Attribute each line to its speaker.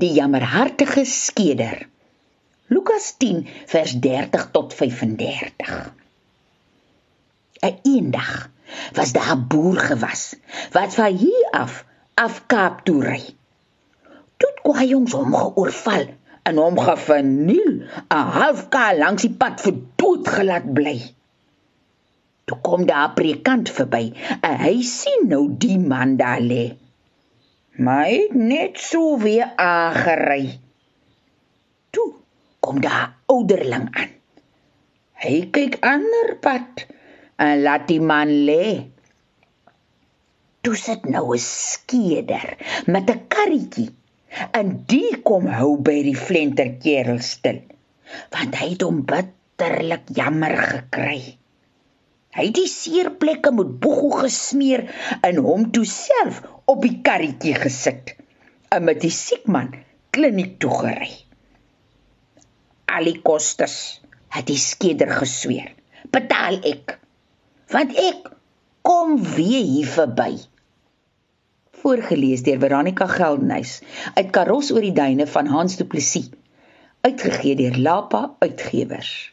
Speaker 1: Die jammerhartige skeder. Lukas 10 vers 30 tot 35. 'n Eendag was daar 'n boer gewas wat van hier af af Kaap toe ry. Toe kwai jongs hom geoorval en hom geverniel, 'n halfkaal langs die pad vir dood gelaat bly. Toe kom daar 'n predikant verby en hy sien nou die man daar lê. My net so weer aangery. Toe kom daar ouderling aan. Hy kyk ander pad en laat die man lê. Toe sit nou 'n skeder met 'n karretjie en die kom hou by die flenterkerel stil want hy het hom bitterlik jammer gekry. Hy het die seerplekke met boegel gesmeer en hom toe self op die karretjie gesit en met die siekman kliniek toe gery. Al die kostes het die skeder gesweer. Betaal ek. Want ek kom weer hier verby. Voorgeles deur Veronica Geldenhuys uit Karos oor die duine van Hans Du Plessis. Uitgegee deur Lapa Uitgewers.